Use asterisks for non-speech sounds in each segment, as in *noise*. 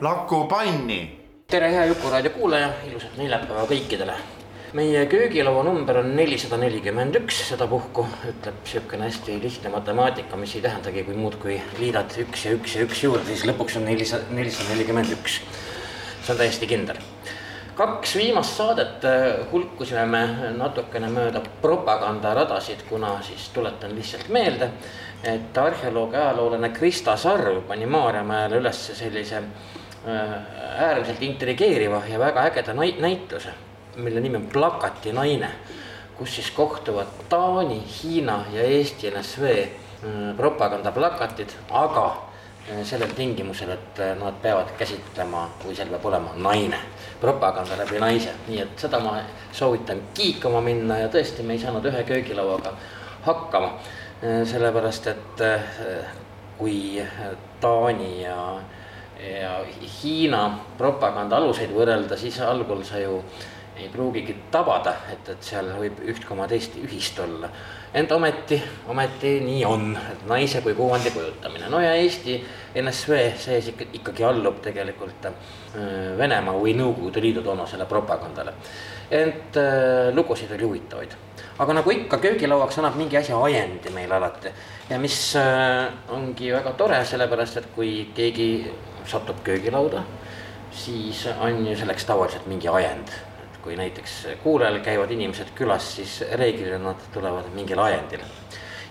Laku panni. tere, hea Jukuraadio kuulaja, ilusat neljapäeva kõikidele. meie köögilaua number on nelisada nelikümmend üks, sedapuhku ütleb siukene hästi lihtne matemaatika, mis ei tähendagi kui muud, kui liidad üks ja üks ja üks juurde, siis lõpuks on nelisada, nelisada nelikümmend üks. see on täiesti kindel kaks viimast saadet äh, hulkusime me natukene mööda propagandaradasid, kuna siis tuletan lihtsalt meelde, et arheoloog ja ajaloolane Krista Sarv pani Maarjamäele üles sellise äärmiselt intrigeeriva ja väga ägeda näituse, mille nimi on Plakati naine, kus siis kohtuvad Taani, Hiina ja Eesti NSV äh, propagandaplakatid, aga sellel tingimusel, et nad peavad käsitlema, kui seal peab olema naine propaganda läbi naise, nii et seda ma soovitan kiikama minna ja tõesti, me ei saanud ühe köögilauaga hakkama. sellepärast, et kui Taani ja, ja Hiina propaganda aluseid võrrelda, siis algul sa ju ei pruugigi tabada, et, et seal võib üht koma teist ühist olla. ent ometi, ometi nii on, et naise kui kuvandi kujutamine, no ja Eesti NSV sees ikka, ikkagi allub tegelikult äh, Venemaa või Nõukogude Liidu toonasele propagandale. ent äh, lugusid oli huvitavaid, aga nagu ikka, köögilauaks annab mingi asja ajendi meil alati ja mis äh, ongi väga tore, sellepärast et kui keegi satub köögilauda, siis on ju selleks tavaliselt mingi ajend. Kui näiteks kuulajal käivad inimesed külas, siis reeglina nad tulevad mingil ajendil.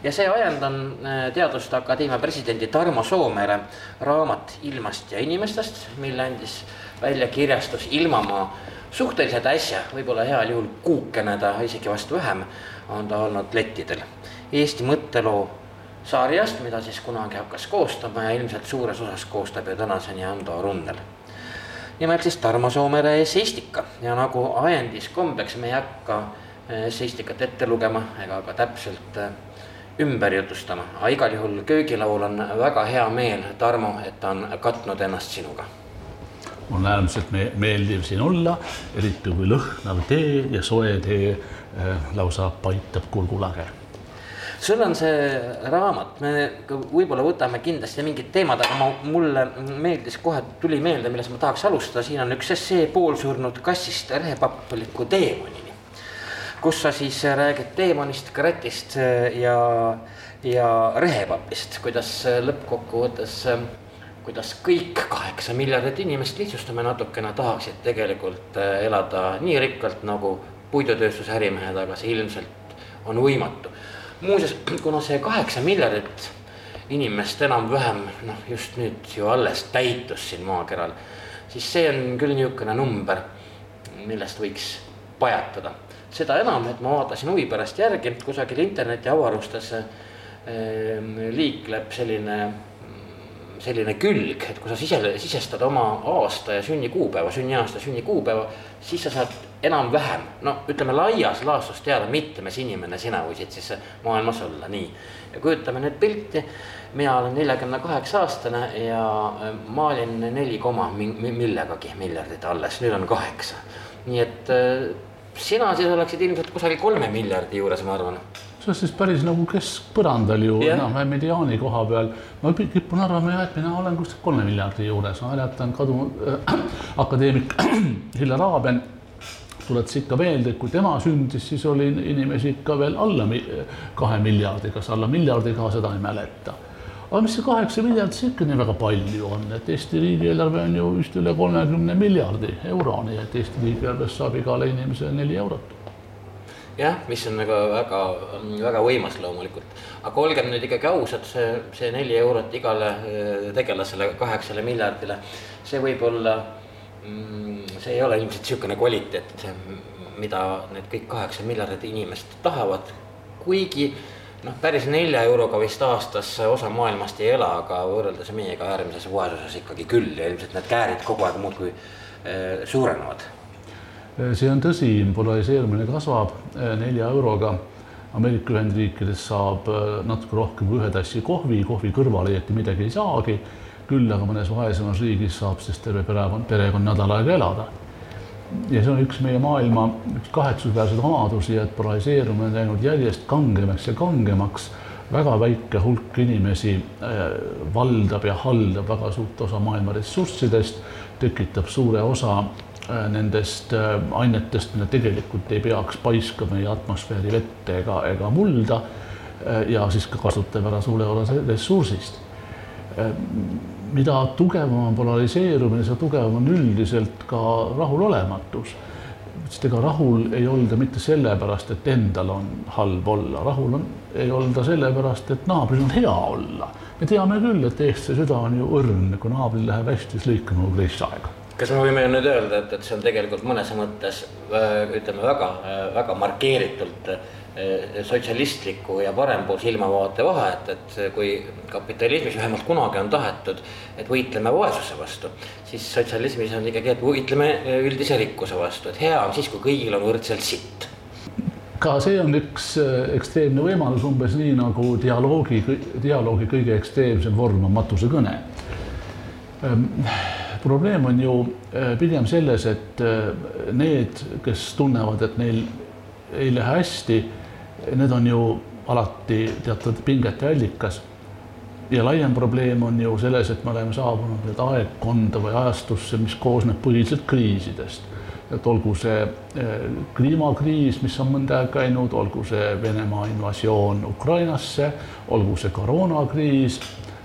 Ja see ajend on äh, Teaduste Akadeemia presidendi Tarmo Soomere raamat Ilmast ja inimestest, mille andis välja kirjastus Ilmamaa. Suhteliselt äsja, võib-olla heal juhul kuukene ta, isegi vast vähem, on ta olnud lettidel. Eesti mõtteloo sarjast, mida siis kunagi hakkas koostama ja ilmselt suures osas koostab ju tänaseni Ando Runnel. nimelt siis Tarmo Soomere esseistika ja nagu ajendis kombeks, me ei hakka äh, esseistikat ette lugema ega ka täpselt äh, ümber jutustama, aga igal juhul köögilaual on väga hea meel, Tarmo, et ta on katnud ennast sinuga. on äärmiselt me meeldiv siin olla, eriti kui lõhnav tee ja soe tee äh, lausa paitab kurgulage sul on see raamat, me võib-olla võtame kindlasti mingid teemad, aga ma, mulle meeldis kohe, tuli meelde, millest ma tahaks alustada, siin on üks essee poolsurnud kassist rehepappliku teemani kus sa siis räägid teemonist, kratist äh, ja, ja rehepapist, kuidas äh, lõppkokkuvõttes, äh, kuidas kõik kaheksa miljardit inimest, lihtsustame natukene, tahaksid tegelikult elada nii rikkalt nagu puidutööstuse ärimehed, aga see ilmselt on võimatu. Muuseas, *clears throat* kuna see kaheksa miljardit inimest enam-vähem noh, just nüüd ju alles täitus siin maakeral, siis see on küll niisugune number, millest võiks pajatada. Seda enam, et ma vaatasin huvi pärast järgi, kusagil interneti avarustes ehm, liikleb selline, selline külg, et kui sa sise, sisestad oma aasta ja sünnikuupäeva, sünniaasta, sünnikuupäeva, siis sa saad enam-vähem, no ütleme laias laastus teada, mitmes inimene sina võisid siis maailmas olla, nii. ja kujutame nüüd pilti, mina olen neljakümne kaheksa aastane ja ehm, maalin neli koma millegagi miljardit alles, nüüd on kaheksa. nii et sina siis oleksid ilmselt kusagil kolme miljardi juures, ma arvan. See on siis päris nagu keskpõrandal ju yeah. enam-vähem mediaani koha peal. ma kipun arvama jah, et mina olen kuskil kolme miljardi juures, ma mäletan kadunud äh, akadeemik *clears throat* Hillar Aaben tuletas ikka meelde, et kui tema sündis, siis oli inimesi ikka veel alla kahe miljardi, kas alla miljardiga, seda ei mäleta aga mis see kaheksa miljardit siis ikka nii väga palju on, et Eesti riigieelarve on ju vist üle kolmekümne miljardi euro, nii et Eesti riigieelarvest saab igale inimesele neli eurot. Jah, mis on nagu väga, väga võimas loomulikult, aga olgem nüüd ikkagi ausad, see, see neli eurot igale äh, tegelasele, kaheksale miljardile, see võib olla, mm, see ei ole ilmselt niisugune kvaliteet, mida need kõik kaheksa miljardit inimest tahavad, kuigi noh, päris nelja euroga vist aastas osa maailmast ei ela, aga võrreldes meiega äärmises vaesuses ikkagi küll. Ja ilmselt need käärid kogu aeg muudkui eh, suurenevad. See on tõsi, polariseerumine kasvab eh, nelja euroga. Ameerika Ühendriikides saab eh, natuke rohkem kui ühe tassi kohvi, kohvi kõrvale õieti midagi ei saagi. küll aga mõnes vaesemas riigis saab siis terve perekond, perekond nädal aega elada ja see on üks meie maailma üks kahetsusväärseid omadusi, et polariseerumine on läinud järjest kangemaks ja kangemaks. väga väike hulk inimesi äh, valdab ja haldab väga suurt osa maailma ressurssidest, tekitab suure osa äh, nendest äh, ainetest, mida tegelikult ei peaks paiskama meie atmosfääri vette ega, ega mulda. ja siis ka kasutab ära suure osa ressursist mida tugevam on polariseerumine, seda tugevam on üldiselt ka rahulolematus. sest ega rahul ei olda mitte sellepärast, et endal on halb olla, rahul on, ei olda sellepärast, et naabril on hea olla. me teame küll, et eestlase süda on ju õrn, kui naabril läheb hästi, siis lõikame nagu aega kas me võime nüüd öelda, et, et see on tegelikult mõnes mõttes äh, ütleme väga, äh, väga markeeritult Eh, sotsialistliku ja parempoolse ilmavaate vahe, et, et kui kapitalismis vähemalt kunagi on tahetud, et võitleme vaesuse vastu, siis sotsialismis on ikkagi, et võitleme üldise rikkuse vastu, et hea on siis, kui kõigil on võrdselt sitt ka see on üks ekstreemne võimalus, umbes nii nagu dialoogi, dialoogi kõige ekstreemsem vorm on matusekõne. Probleem on ju eh, pigem selles, et need, kes tunnevad, et neil ei lähe hästi need on ju alati teatud pingete allikas. ja laiem probleem on ju selles, et me oleme saabunud nüüd aegkonda või ajastusse, mis koosneb põhiliselt kriisidest. et olgu see eh, kliimakriis, mis on mõnda aega käinud, olgu see Venemaa invasioon Ukrainasse, olgu see koroonakriis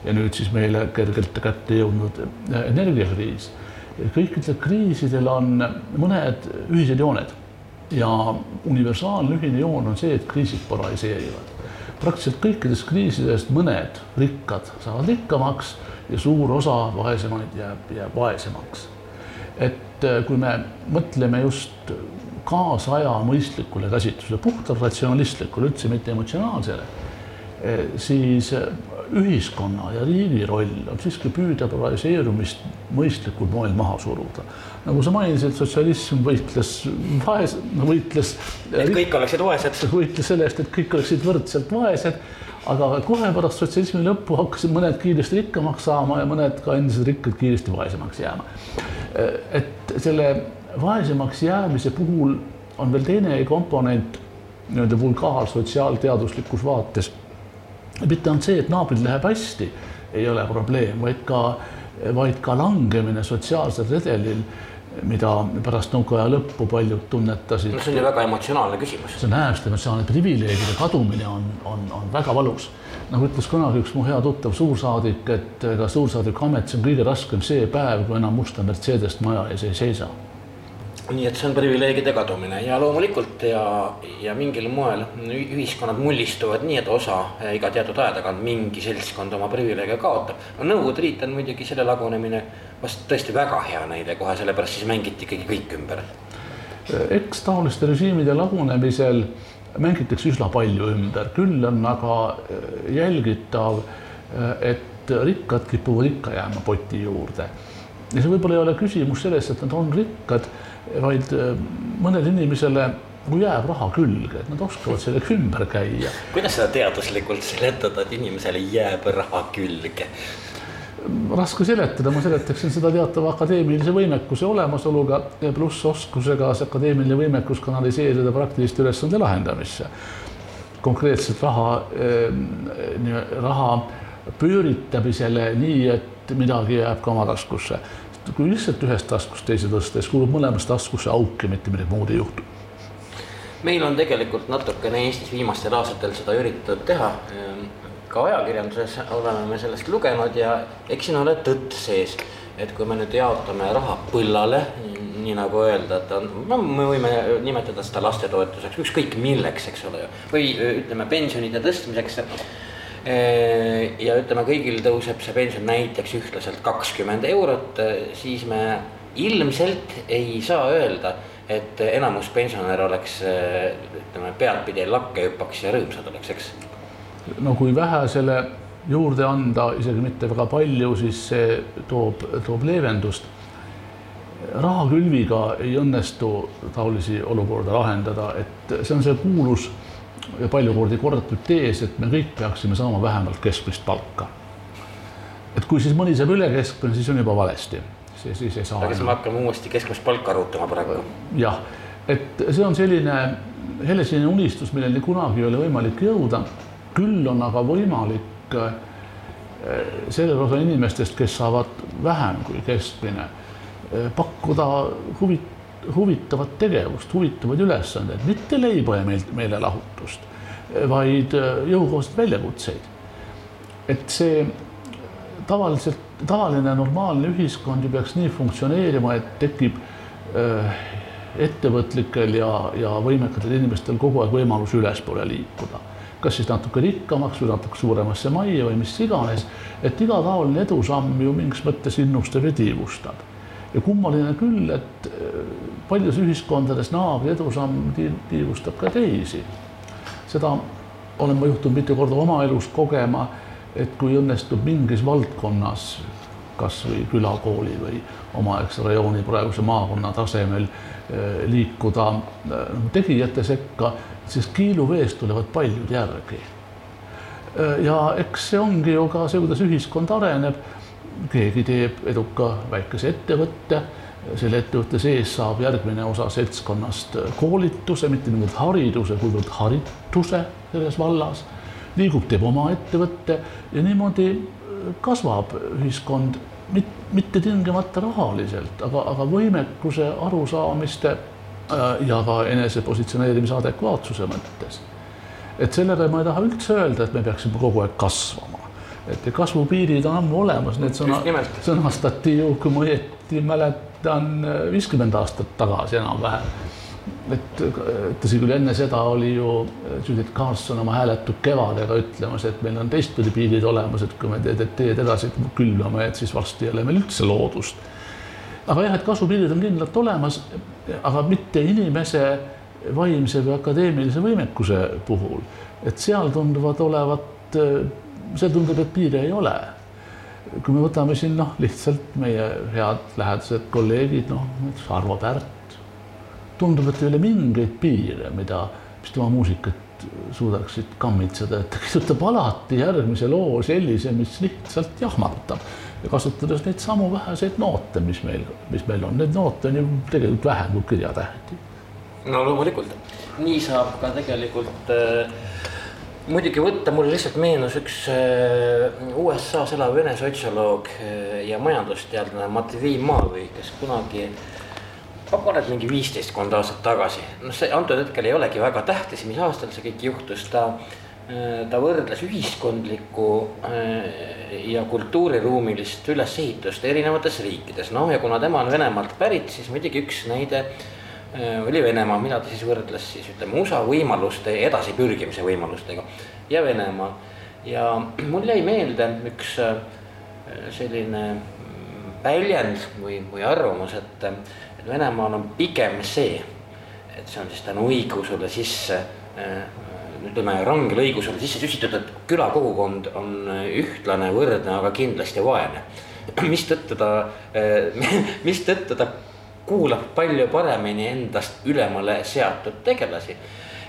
ja nüüd siis meile kergelt kätte jõudnud eh, energiakriis. kõikidel kriisidel on mõned ühised jooned ja universaalne ühine joon on see, et kriisid polariseerivad. praktiliselt kõikidest kriisidest mõned rikkad saavad rikkamaks ja suur osa vaesemaid jääb, jääb vaesemaks. et äh, kui me mõtleme just kaasaja mõistlikule käsitlusele, puhtalt ratsionalistlikule, üldse mitte emotsionaalsele, äh, siis äh, ühiskonna ja riigi roll on siiski püüda polariseerumist mõistlikul moel maha suruda. nagu sa mainisid, sotsialism võitles vaes-, võitles. et kõik oleksid vaesed. võitles selle eest, et kõik oleksid võrdselt vaesed, aga kohe pärast sotsialismi lõppu hakkasid mõned kiiresti rikkamaks saama ja mõned ka endised rikkad kiiresti vaesemaks jääma. et selle vaesemaks jäämise puhul on veel teine komponent nii-öelda vulgaarsotsiaalteaduslikus vaates mitte ainult see, et naabril läheb hästi, ei ole probleem, vaid ka, vaid ka langemine sotsiaalsel redelil, mida pärast nõukaaja lõppu paljud tunnetasid. no see on ju väga emotsionaalne küsimus. see on äärmiselt emotsionaalne, privileegide kadumine on, on, on väga valus. nagu ütles kunagi üks mu hea tuttav suursaadik, et ega suursaadiku amet, see on kõige raskem see päev, kui enam musta Mercedest maja ees ei seisa nii et see on privileegide kadumine ja loomulikult ja, ja mingil moel ühiskonnad mullistuvad nii, et osa iga teatud aja tagant mingi seltskond oma privileege kaotab. no Nõukogude Liit on muidugi selle lagunemine vast tõesti väga hea näide kohe, sellepärast siis mängiti ikkagi kõik ümber. eks taoliste režiimide lagunemisel mängitakse üsna palju ümber, küll on aga äh, jälgitav, et rikkad kipuvad ikka jääma poti juurde. ja see võib-olla ei ole küsimus sellest, et nad on rikkad vaid äh, mõnele inimesele nagu jääb raha külge, et nad oskavad sellega ümber käia. kuidas seda teaduslikult seletada, et inimesele jääb raha külge? raske seletada, ma seletaksin seda teatava akadeemilise võimekuse olemasoluga pluss oskusega see akadeemiline võimekus kanaliseerida praktiliste ülesande lahendamisse. konkreetselt raha, äh, raha pööritamisele nii, et midagi jääb ka oma taskusse kui lihtsalt ühest taskust teise tõsta, siis kulub mõlemas taskusse auk ja mitte midagi muud ei juhtu. meil on tegelikult natukene Eestis viimastel aastatel seda üritatud teha. ka ajakirjanduses oleme me sellest lugenud ja eks siin ole tõtt sees, et kui me nüüd jaotame raha põllale, nii nagu öelda, et on, no me võime nimetada seda lastetoetuseks, ükskõik milleks, eks ole ju, või ütleme pensionide tõstmiseks ja ütleme, kõigil tõuseb see pension näiteks ühtlaselt kakskümmend eurot, äh, siis me ilmselt ei saa öelda, et enamus pensionäre oleks ütleme peadpidi lakke hüppaks ja rõõmsad oleks, eks. no kui vähesele juurde anda, isegi mitte väga palju, siis see toob, toob leevendust. rahakülviga ei õnnestu taolisi olukorda lahendada, et see on see kuulus ja palju kordi korratud tees, et me kõik peaksime saama vähemalt keskmist palka. et kui siis mõni saab üle keskmine, siis on juba valesti, siis, siis ei saa. aga siis me hakkame uuesti keskmist palka arutama praegu. jah, et see on selline helesinine unistus, milleni kunagi ei ole võimalik jõuda. küll on aga võimalik eh, sellel osal inimestest, kes saavad vähem kui keskmine, eh, pakkuda huvi, huvitavat tegevust, huvitavaid ülesandeid, mitte leiba ja meelt, meelelahutust, vaid eh, jõukohaseid väljakutseid. et see tavaliselt, tavaline normaalne ühiskond ju peaks nii funktsioneerima, et tekib ettevõtlikel ja, ja võimekatel inimestel kogu aeg võimalus ülespoole liikuda. kas siis natuke rikkamaks või natuke suuremasse majja või mis iganes, et iga taoline edusamm ju mingis mõttes innustab ja tiivustab. ja kummaline küll, et paljudes ühiskondades naabri edusamm tiivustab ka teisi. seda olen ma juhtunud mitu korda oma elus kogema, et kui õnnestub mingis valdkonnas kasvõi külakooli või omaaegse rajooni praeguse maakonna tasemel eh, liikuda eh, tegijate sekka, siis kiiluveest tulevad paljud järgi. Eh, ja eks see ongi ju ka see, kuidas ühiskond areneb. keegi teeb eduka väikese ettevõtte, selle ettevõtte sees saab järgmine osa seltskonnast koolituse, mitte niivõrd hariduse, kuivõrd harituse selles vallas. liigub, teeb oma ettevõtte ja niimoodi kasvab ühiskond mitte tingimata rahaliselt, aga, aga võimekuse, arusaamiste äh, ja ka enese positsioneerimise adekvaatsuse mõttes. et sellele ma ei taha üldse öelda, et me peaksime kogu aeg kasvama, et kasvupiirid on ammu olemas, need sõna, sõnastati ju, kui ma õieti mäletan, viiskümmend aastat tagasi enam-vähem. Et tõsi küll, enne seda oli ju Judith Carson oma hääletu kevadega ütlemas, et meil on teistpidi piirid olemas, et kui me teed, teed edasi külvame, et siis varsti ei ole meil üldse loodust. aga jah, et kasvupiirid on kindlalt olemas, aga mitte inimese vaimse või akadeemilise võimekuse puhul, et seal tunduvad olevat, seal tundub, et piire ei ole kui me võtame siin noh, lihtsalt meie head lähedased kolleegid, noh, Arvo Pärt, tundub, et ei ole mingeid piire, mida, mis tema muusikat suudaksid kammitseda, et ta kirjutab alati järgmise loo sellise, mis lihtsalt jahmatab. Ja kasutades neid samu väheseid noote, mis meil, mis meil on, neid noote on ju tegelikult vähem kui kirjatähti. no loomulikult, nii saab ka tegelikult äh, muidugi võtta, mulle lihtsalt meenus üks äh, USA-s elav vene sotsioloog äh, ja majandusteadlane Matvei Mavi, kes kunagi äh, et mingi viisteistkond aastat tagasi, noh, see antud hetkel ei olegi väga tähtis, mis aastal see kõik juhtus, ta, ta võrdles ühiskondlikku äh, ja kultuuriruumilist ülesehitust erinevates riikides, noh ja kuna tema on Venemaalt pärit, siis muidugi üks näide äh, oli Venemaa, mida ta siis võrdles siis ütleme USA võimaluste edasipürgimise võimalustega ja Venemaa. ja *clears throat* mul jäi meelde üks äh, selline väljend või, või arvamus, et et Venemaal on pigem see, et see on siis tänu õigeusule sisse äh, ütleme rangele õigusele sisse süstitud, et külakogukond on ühtlane, võrdne, aga kindlasti vaene. *clears throat* mistõttu ta, äh, *laughs* mistõttu ta kuulab palju paremini endast ülemale seatud tegelasi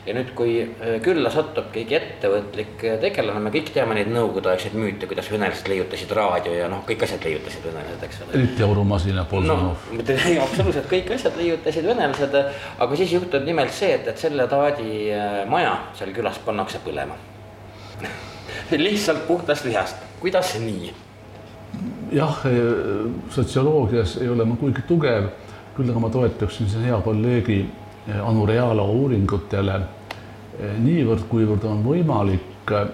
ja nüüd, kui äh, külla satub keegi ettevõtlik äh, tegelane, me kõik teame neid nõukogudeaegseid müüte, kuidas venelased leiutasid raadio ja noh, kõik asjad leiutasid venelased, eks ole. eriti aurumasina Polzunov no,. absoluutselt kõik asjad leiutasid venelased, aga siis juhtub nimelt see, et, et selle taadi äh, maja seal külas pannakse põlema *laughs* lihtsalt puhtast vihast, kuidas nii? jah, sotsioloogias ei ole ma kuigi tugev, küll aga ma toetuksin siin hea kolleegi Anu Realo uuringutele. Eh, niivõrd, kuivõrd on võimalik eh,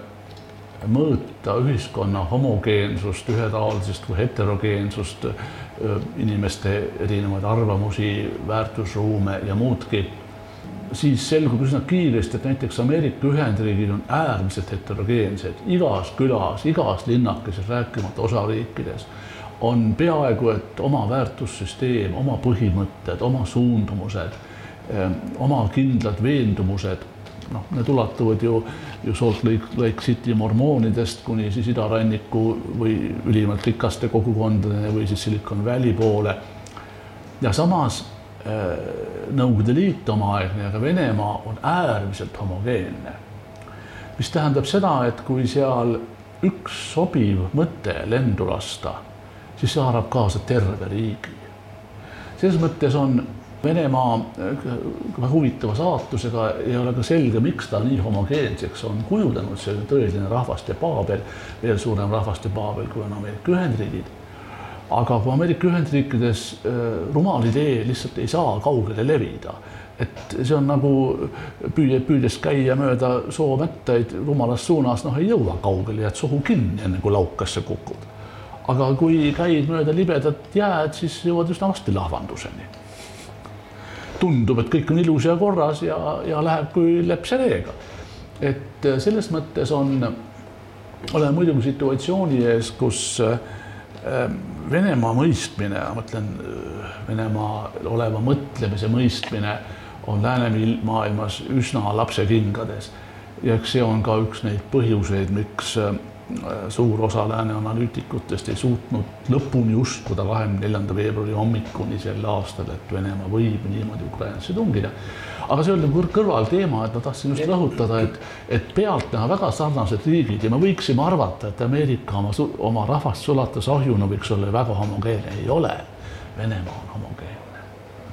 mõõta ühiskonna homogeensust, ühetaolisust või heterogeensust, eh, inimeste erinevaid arvamusi, väärtusruume ja muudki, siis selgub üsna kiiresti, et näiteks Ameerika Ühendriigid on äärmiselt heterogeensed, igas külas, igas linnakeses, rääkimata osariikides, on peaaegu et oma väärtussüsteem, oma põhimõtted, oma suundumused oma kindlad veendumused, noh, need ulatuvad ju, ju Salt Lake, Lake City mormoonidest kuni siis idaranniku või ülimalt rikaste kogukondadeni või siis Silicon Valley poole. ja samas Nõukogude Liit omaaegne ja ka Venemaa on äärmiselt homogeenne. mis tähendab seda, et kui seal üks sobiv mõte lendu lasta, siis see haarab kaasa terve riigi. selles mõttes on Venemaa väga huvitava saatusega, ei ole ka selge, miks ta nii homogeenseks on kujunenud, see tõeline rahvaste paabel, veel suurem rahvaste paabel, kui on Ameerika Ühendriigid aga kui Ameerika Ühendriikides äh, rumal idee lihtsalt ei saa kaugele levida, et see on nagu püüe, püüdes käia mööda soomättaid rumalas suunas, noh, ei jõua kaugele, jääd sohu kinni, enne kui laukasse kukud. Aga kui käid mööda libedat jääd, siis jõuad üsna varsti lahvanduseni. tundub, et kõik on ilus ja korras ja, ja läheb kui leps ereega. et äh, selles mõttes on, oleme muidugi situatsiooni ees, kus äh, Venemaa mõistmine, ma mõtlen Venemaa oleva mõtlemise mõistmine on läänemaailmas üsna lapsekingades. ja eks see on ka üks neid põhjuseid, miks suur osa lääne analüütikutest ei suutnud lõpuni uskuda kahekümne neljanda veebruari hommikuni sel aastal, et Venemaa võib niimoodi Ukrainasse tungida aga see oli nagu kõrvalteema, et ma tahtsin just rõhutada, et, et pealtnäha väga sarnased riigid ja me võiksime arvata, et Ameerika oma, oma rahvast sulatas ahjuna võiks olla väga homogeenne, ei ole. Venemaa on homogeenne.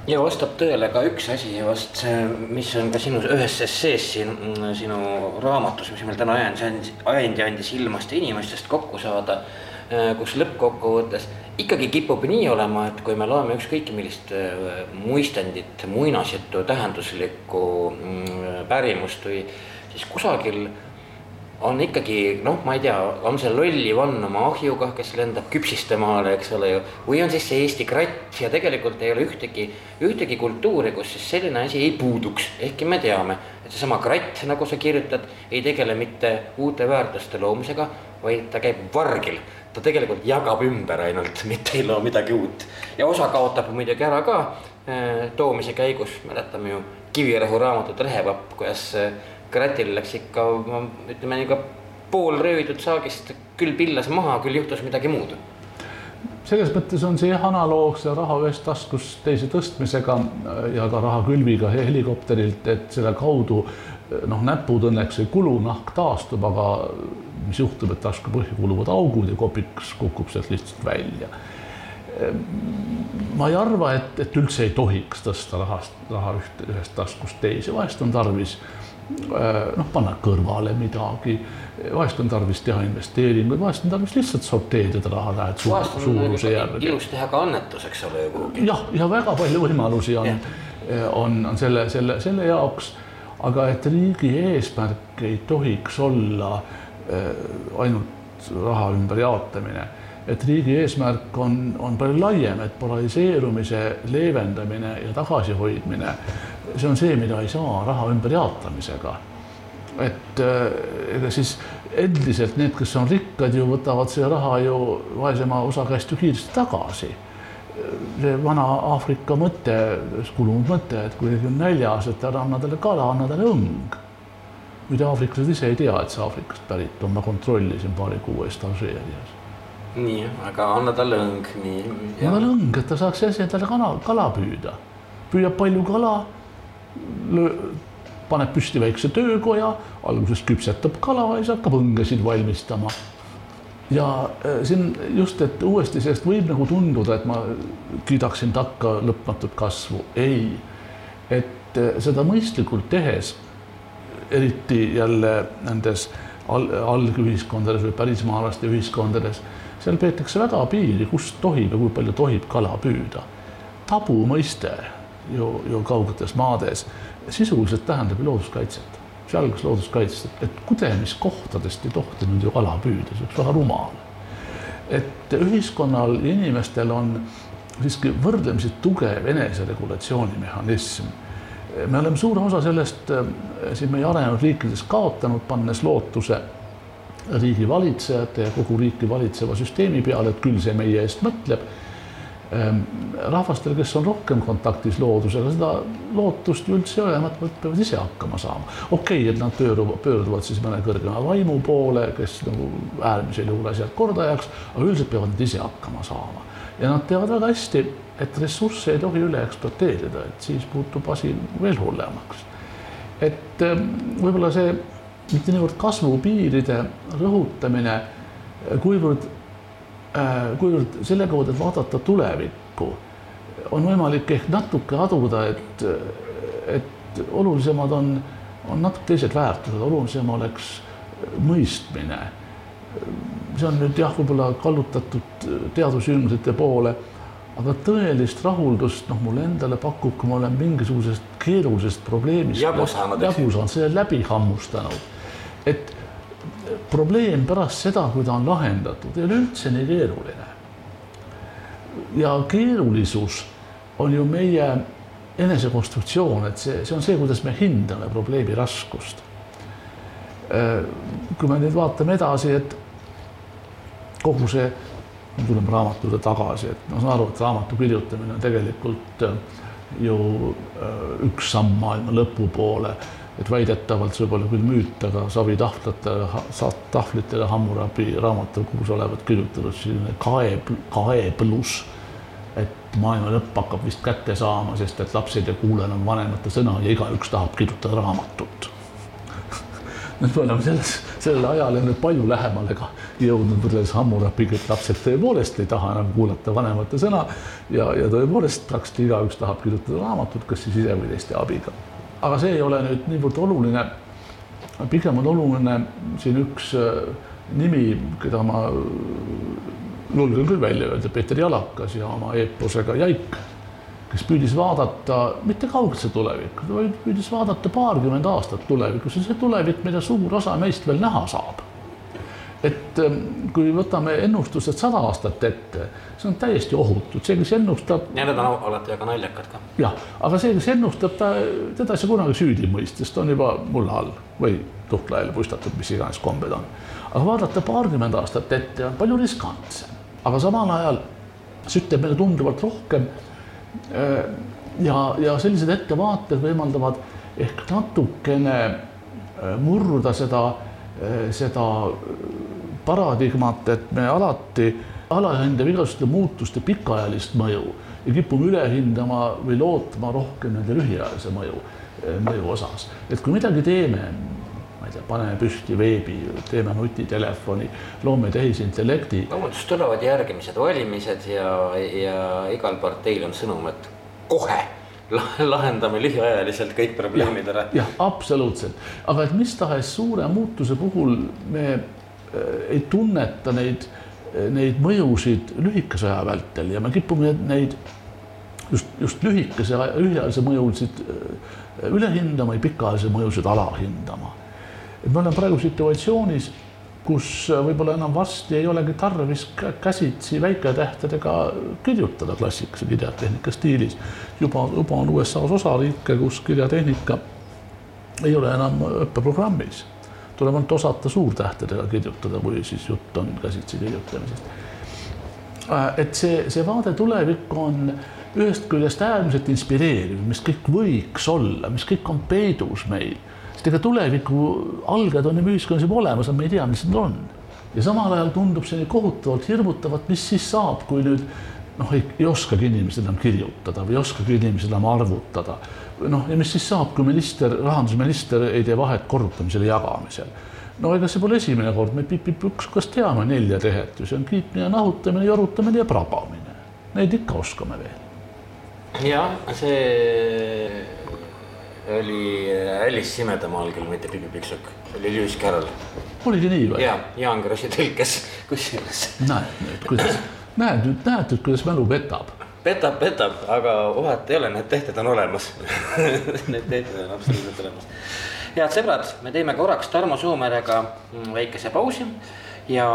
Ja vastab tõele ka üks asi ja vast see, mis on ka sinu ühes essees siin sinu raamatus, mis meil täna ajendi, ajendi andis ilmast ja inimestest kokku saada Äh, kus lõppkokkuvõttes ikkagi kipub nii olema, et kui me loeme ükskõik millist äh, muistendit, muinasjutu tähenduslikku mm, pärimust või siis kusagil on ikkagi noh, ma ei tea, on see loll Ivan oma ahjuga, kes lendab küpsistemaale, eks ole ju, või on siis see Eesti kratt ja tegelikult ei ole ühtegi, ühtegi kultuuri, kus siis selline asi ei puuduks, ehkki me teame, et seesama kratt, nagu sa kirjutad, ei tegele mitte uute väärtuste loomisega, vaid ta käib vargil. Ta tegelikult jagab ümber ainult, mitte ei loo midagi uut. ja osa kaotab muidugi ära ka äh, toomise käigus, mäletame ju Kivirähu raamatut Rehepapp, kuidas äh, Kratil läks ikka, ütleme nii ka pool röövitud saagist küll pillas maha, küll juhtus midagi muud selles mõttes on see analoog selle raha ühest taskust teise tõstmisega äh, ja ka rahakülviga helikopterilt, et selle kaudu noh, näpud õnneks ei kulu, nahk taastub, aga mis juhtub, et tasku põhja kuluvad augud ja kopiks kukub sealt lihtsalt välja. ma ei arva, et, et üldse ei tohiks tõsta rahast, raha ühte, ühest taskust teise, vahest on tarvis noh, panna kõrvale midagi, vahest on tarvis teha investeeringuid, vahest on tarvis lihtsalt sorteerida raha, lähed suur, suuruse järgi. ilus teha ka annetus, eks ole ju kuhugi. jah, ja väga palju võimalusi on, on, on selle, selle, selle jaoks, aga et riigi eesmärk ei tohiks olla Äh, ainult raha ümberjaotamine, et riigi eesmärk on, on palju laiem, et polariseerumise leevendamine ja tagasihoidmine, see on see, mida ei saa raha ümberjaotamisega. et äh, ega siis endiselt need, kes on rikkad ju võtavad selle raha ju vaesema osa käest ju kiiresti tagasi see vana Aafrika mõte, kulunud mõte, et kui keegi on näljas, et ära anna talle kala, anna talle õng muide, aafriklased ise ei tea, et see Aafrikast pärit on, ma kontrollisin paari kuu eest Alžeerias. Nii, aga anna talle õng, nii. anna talle õng, et ta saaks ise endale kala, kala püüda. püüab palju kala, paneb püsti väikse töökoja, alguses küpsetab kala ja siis hakkab õngesid valmistama. ja äh, siin just, et uuesti sellest võib nagu tunduda, et ma kiidaksin takka lõpmatut kasvu, ei, et äh, seda mõistlikult tehes eriti jälle nendes al-, algühiskondades või pärismaalaste ühiskondades, seal peetakse väga piiri, kus tohib ja kui palju tohib kala püüda. tabu mõiste ju, ju kaugetes maades sisuliselt tähendab looduskaitset, see algas looduskaitsest, et kudemiskohtadest ei tohtinud ju kala püüda, see oleks väga rumal. et ühiskonnal inimestel on siiski võrdlemisi tugev eneseregulatsioonimehhanism me oleme suure osa sellest äh, siin meie arenenud riikides kaotanud, pannes lootuse riigi valitsejate ja kogu riiki valitseva süsteemi peale, et küll see meie eest mõtleb. Ehm, rahvastel, kes on rohkem kontaktis loodusega, seda lootust ju üldse ei ole, nad peavad ise hakkama saama. okei okay,, et nad pööruvad, pöörduvad siis mõne kõrgema vaimu poole, kes nagu äärmisel juhul asjad korda ajaks, aga üldiselt peavad nad ise hakkama saama. ja nad teavad väga hästi, et ressursse ei tohi üle ekspluateerida, et siis muutub asi veel hullemaks. et ehm, võib-olla see mitte niivõrd kasvupiiride rõhutamine, kuivõrd Äh, kuivõrd selle kaudu, et vaadata tulevikku, on võimalik ehk natuke aduda, et, et olulisemad on, on natuke teised väärtused, olulisem oleks mõistmine. see on nüüd jah, võib-olla kallutatud teadusündmuste poole, aga tõelist rahuldust noh, mulle endale pakub, kui ma olen mingisugusest keerulisest probleemist jagu saanud, selle läbi hammustanud. Et probleem pärast seda, kui ta on lahendatud, ei ole üldse nii keeruline. ja keerulisus on ju meie enesekonstruktsioon, et see, see on see, kuidas me hindame probleemi raskust. kui me nüüd vaatame edasi, et kogu see, tuleme raamatule tagasi, et ma saan aru, et raamatu kirjutamine on tegelikult ju üks samm maailma lõpu poole et väidetavalt, see olla küll müüt, aga Savi tahvlatele, tahvlitele Hammurabi raamatukogus olevat kirjutatud selline kaeb, kaeblus, et maailma lõpp hakkab vist kätte saama, sest et lapsed ei kuule enam vanemate sõna ja igaüks tahab kirjutada raamatut. *laughs* Nüüd me oleme selles, sellele ajale nüüd palju lähemale ka jõudnud võrreldes Hammurabiga, et lapsed tõepoolest ei taha enam kuulata vanemate sõna ja, ja tõepoolest praktiliselt igaüks tahab kirjutada raamatut, kas siis ise või teiste abiga aga see ei ole nüüd niivõrd oluline. pigem on oluline siin üks äh, nimi, keda ma julgen küll välja öelda, Peeter Jalakas ja oma eeposega Jaik, kes püüdis vaadata mitte kaugesse tulevikku, vaid püüdis vaadata paarkümmend aastat tulevikku, see on see tulevik, mida suur osa meist veel näha saab et ähm, kui võtame ennustused sada aastat ette, see on täiesti ohutud, see, kes ennustab. ja need on alati väga naljakad ka. jah, aga see, kes ennustab, ta, teda ei saa kunagi süüdi mõista, sest ta on juba mulla all või tuhkla all puistatud, mis iganes kombed on. aga vaadata paarkümmend aastat ette on palju riskantsem, aga samal ajal see ütleb meile tunduvalt rohkem. Äh, ja, ja sellised ettevaated võimaldavad ehk natukene äh, murda seda, äh, seda paradigmat, et me alati alahindame igasuguste muutuste pikaajalist mõju ja kipume üle hindama või lootma rohkem nende lühiajalise mõju, mõju osas. et kui midagi teeme, ma ei tea, paneme püsti veebi, teeme nutitelefoni, loome tehisintellekti. vabandust, tulevad järgmised valimised ja, ja igal parteil on sõnum, et kohe lahendame lühiajaliselt kõik probleemid ära. jah, absoluutselt, aga et mis tahes suure muutuse puhul me ei tunneta neid, neid mõjusid lühikese aja vältel ja me kipume neid just, just lühikese, lühiajalise mõjusid äh, üle hindama ja pikaajalise mõjusid alahindama. et me oleme praegu situatsioonis, kus äh, võib-olla enam varsti ei olegi tarvis käsitsi väiketähtedega kirjutada klassikalise kirjatehnika stiilis. juba, juba on USA-s osariike, kus kirjatehnika ei ole enam õppeprogrammis tuleb ainult osata suurtähtedega kirjutada, kui siis jutt on käsitsi kirjutamisest. Äh, et see, see vaade tulevikku on ühest küljest äärmiselt inspireeriv, mis kõik võiks olla, mis kõik on peidus meil. sest ega tuleviku alged on ju ühiskonnas juba olemas, aga me ei tea, mis need on. ja samal ajal tundub see kohutavalt hirmutav, et mis siis saab, kui nüüd noh, ei, oskagi inimesed enam kirjutada või ei oskagi inimesed enam arvutada noh, ja mis siis saab, kui minister, rahandusminister ei tee vahet korrutamisel ja jagamisel? no ega see pole esimene kord, me kas teame nelja tehet ju, see on kiitmine, nahutamine, jorutamine ja prabamine. Neid ikka oskame veel. jah, see oli Alice Simedamaal küll, mitte Pipi Pikksuk, oli Lewis Carroll. oligi nii või? ja, Jaan Krossi tõlkes kusjuures. näed nüüd, kuidas, näed näed nüüd, kuidas mälu petab petab, petab, aga vahet ei ole, need tehted on olemas *laughs* Need tehted on absoluutselt olemas. head sõbrad, me teeme korraks Tarmo Soomerega väikese pausi ja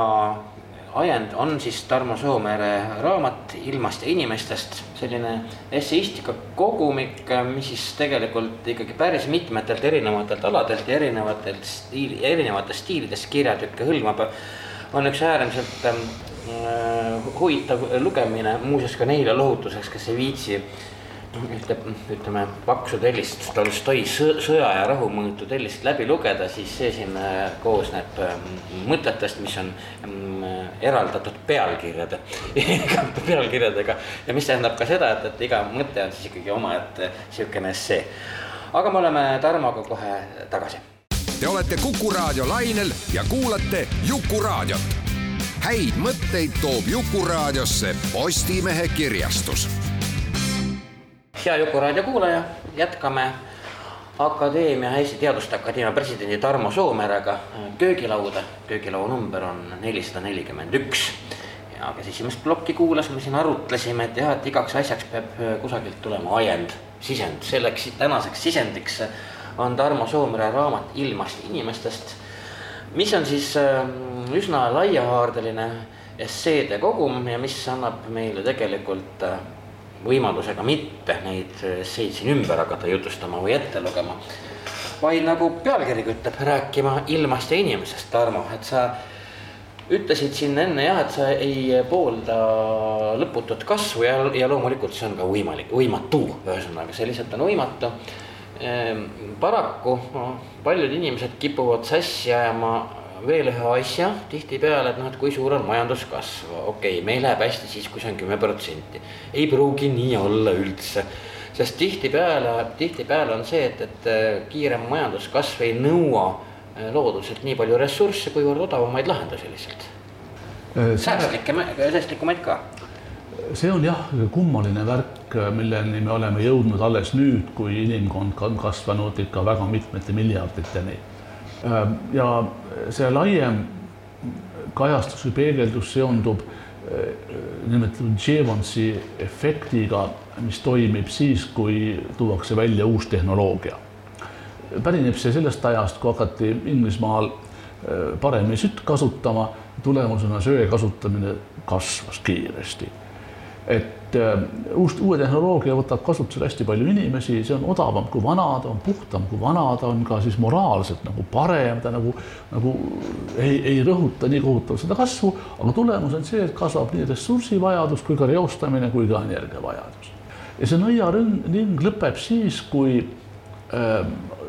ajend on siis Tarmo Soomere raamat Ilmast ja inimestest, selline esseistika kogumik, mis siis tegelikult ikkagi päris mitmetelt erinevatelt aladelt ja erinevatelt stiili, erinevatest stiilidest kirjatükke hõlmab. on üks äärmiselt huvitav lugemine, muuseas ka neile lohutuseks, kes ei viitsi ühte, ütleme, paksu tellist Tolstoi Sõja ja rahu mõõtu tellist läbi lugeda, siis see siin äh, koosneb ähm, mõtetest, mis on ähm, eraldatud pealkirjade *laughs* pealkirjadega. ja mis tähendab ka seda, et, et iga mõte on siis ikkagi omaette sihukene essee. aga me oleme Tarmoga kohe tagasi. Te olete Kuku raadio lainel ja kuulate Jukuraadiot. Häid mõtteid toob Jukuraadiosse Postimehe kirjastus hea Jukuraadio kuulaja, jätkame Akadeemia, Eesti Teaduste Akadeemia presidendi Tarmo Soomerega köögilauda. köögilaua number on nelisada nelikümmend üks. ja kes esimest plokki kuulas, me siin arutlesime, et jah, et igaks asjaks peab kusagilt tulema ajend, sisend. selleks tänaseks sisendiks on Tarmo Soomere raamat Ilmast inimestest, mis on siis ähm, üsna laiahaardeline esseede kogum ja mis annab meile tegelikult äh, võimalusega mitte neid esseid siin ümber hakata jutustama või ette lugema. vaid nagu pealkirigi ütleb, rääkima ilmast ja inimesest, Tarmo, et sa ütlesid siin enne jah, et sa ei poolda lõputut kasvu ja, ja loomulikult see on ka võimalik, võimatu, ühesõnaga see lihtsalt on võimatu. Ehm, paraku paljud inimesed kipuvad sassi ajama veel ühe asja tihtipeale, et noh, et kui suur on majanduskasv, okei okay,, meil läheb hästi siis, kui see on kümme protsenti. ei pruugi nii olla üldse, sest tihtipeale, tihtipeale on see, et, et äh, kiirem majanduskasv ei nõua äh, looduselt nii palju ressursse, kuivõrd odavamaid lahendusi lihtsalt. Äh, säästlikke, säästlikumaid ka see on jah, kummaline värk, milleni me oleme jõudnud alles nüüd, kui inimkond on kasvanud ikka väga mitmete miljarditeni ja see laiem kajastus või peegeldus seondub äh, nimetatud Jevonsi efektiga, mis toimib siis, kui tuuakse välja uus tehnoloogia. pärineb see sellest ajast, kui hakati Inglismaal äh, paremini sütt kasutama, tulemusena söe kasutamine kasvas kiiresti. Et äh, uus, uue tehnoloogia võtab kasutusele hästi palju inimesi, see on odavam kui vana, ta on puhtam kui vana, ta on ka siis moraalselt nagu parem, ta nagu, nagu ei, ei rõhuta nii kohutavalt seda kasvu, aga tulemus on see, et kasvab nii ressursivajadus kui ka reostamine kui ka energiavajadus. ja see nõiaring lõpeb siis, kui äh,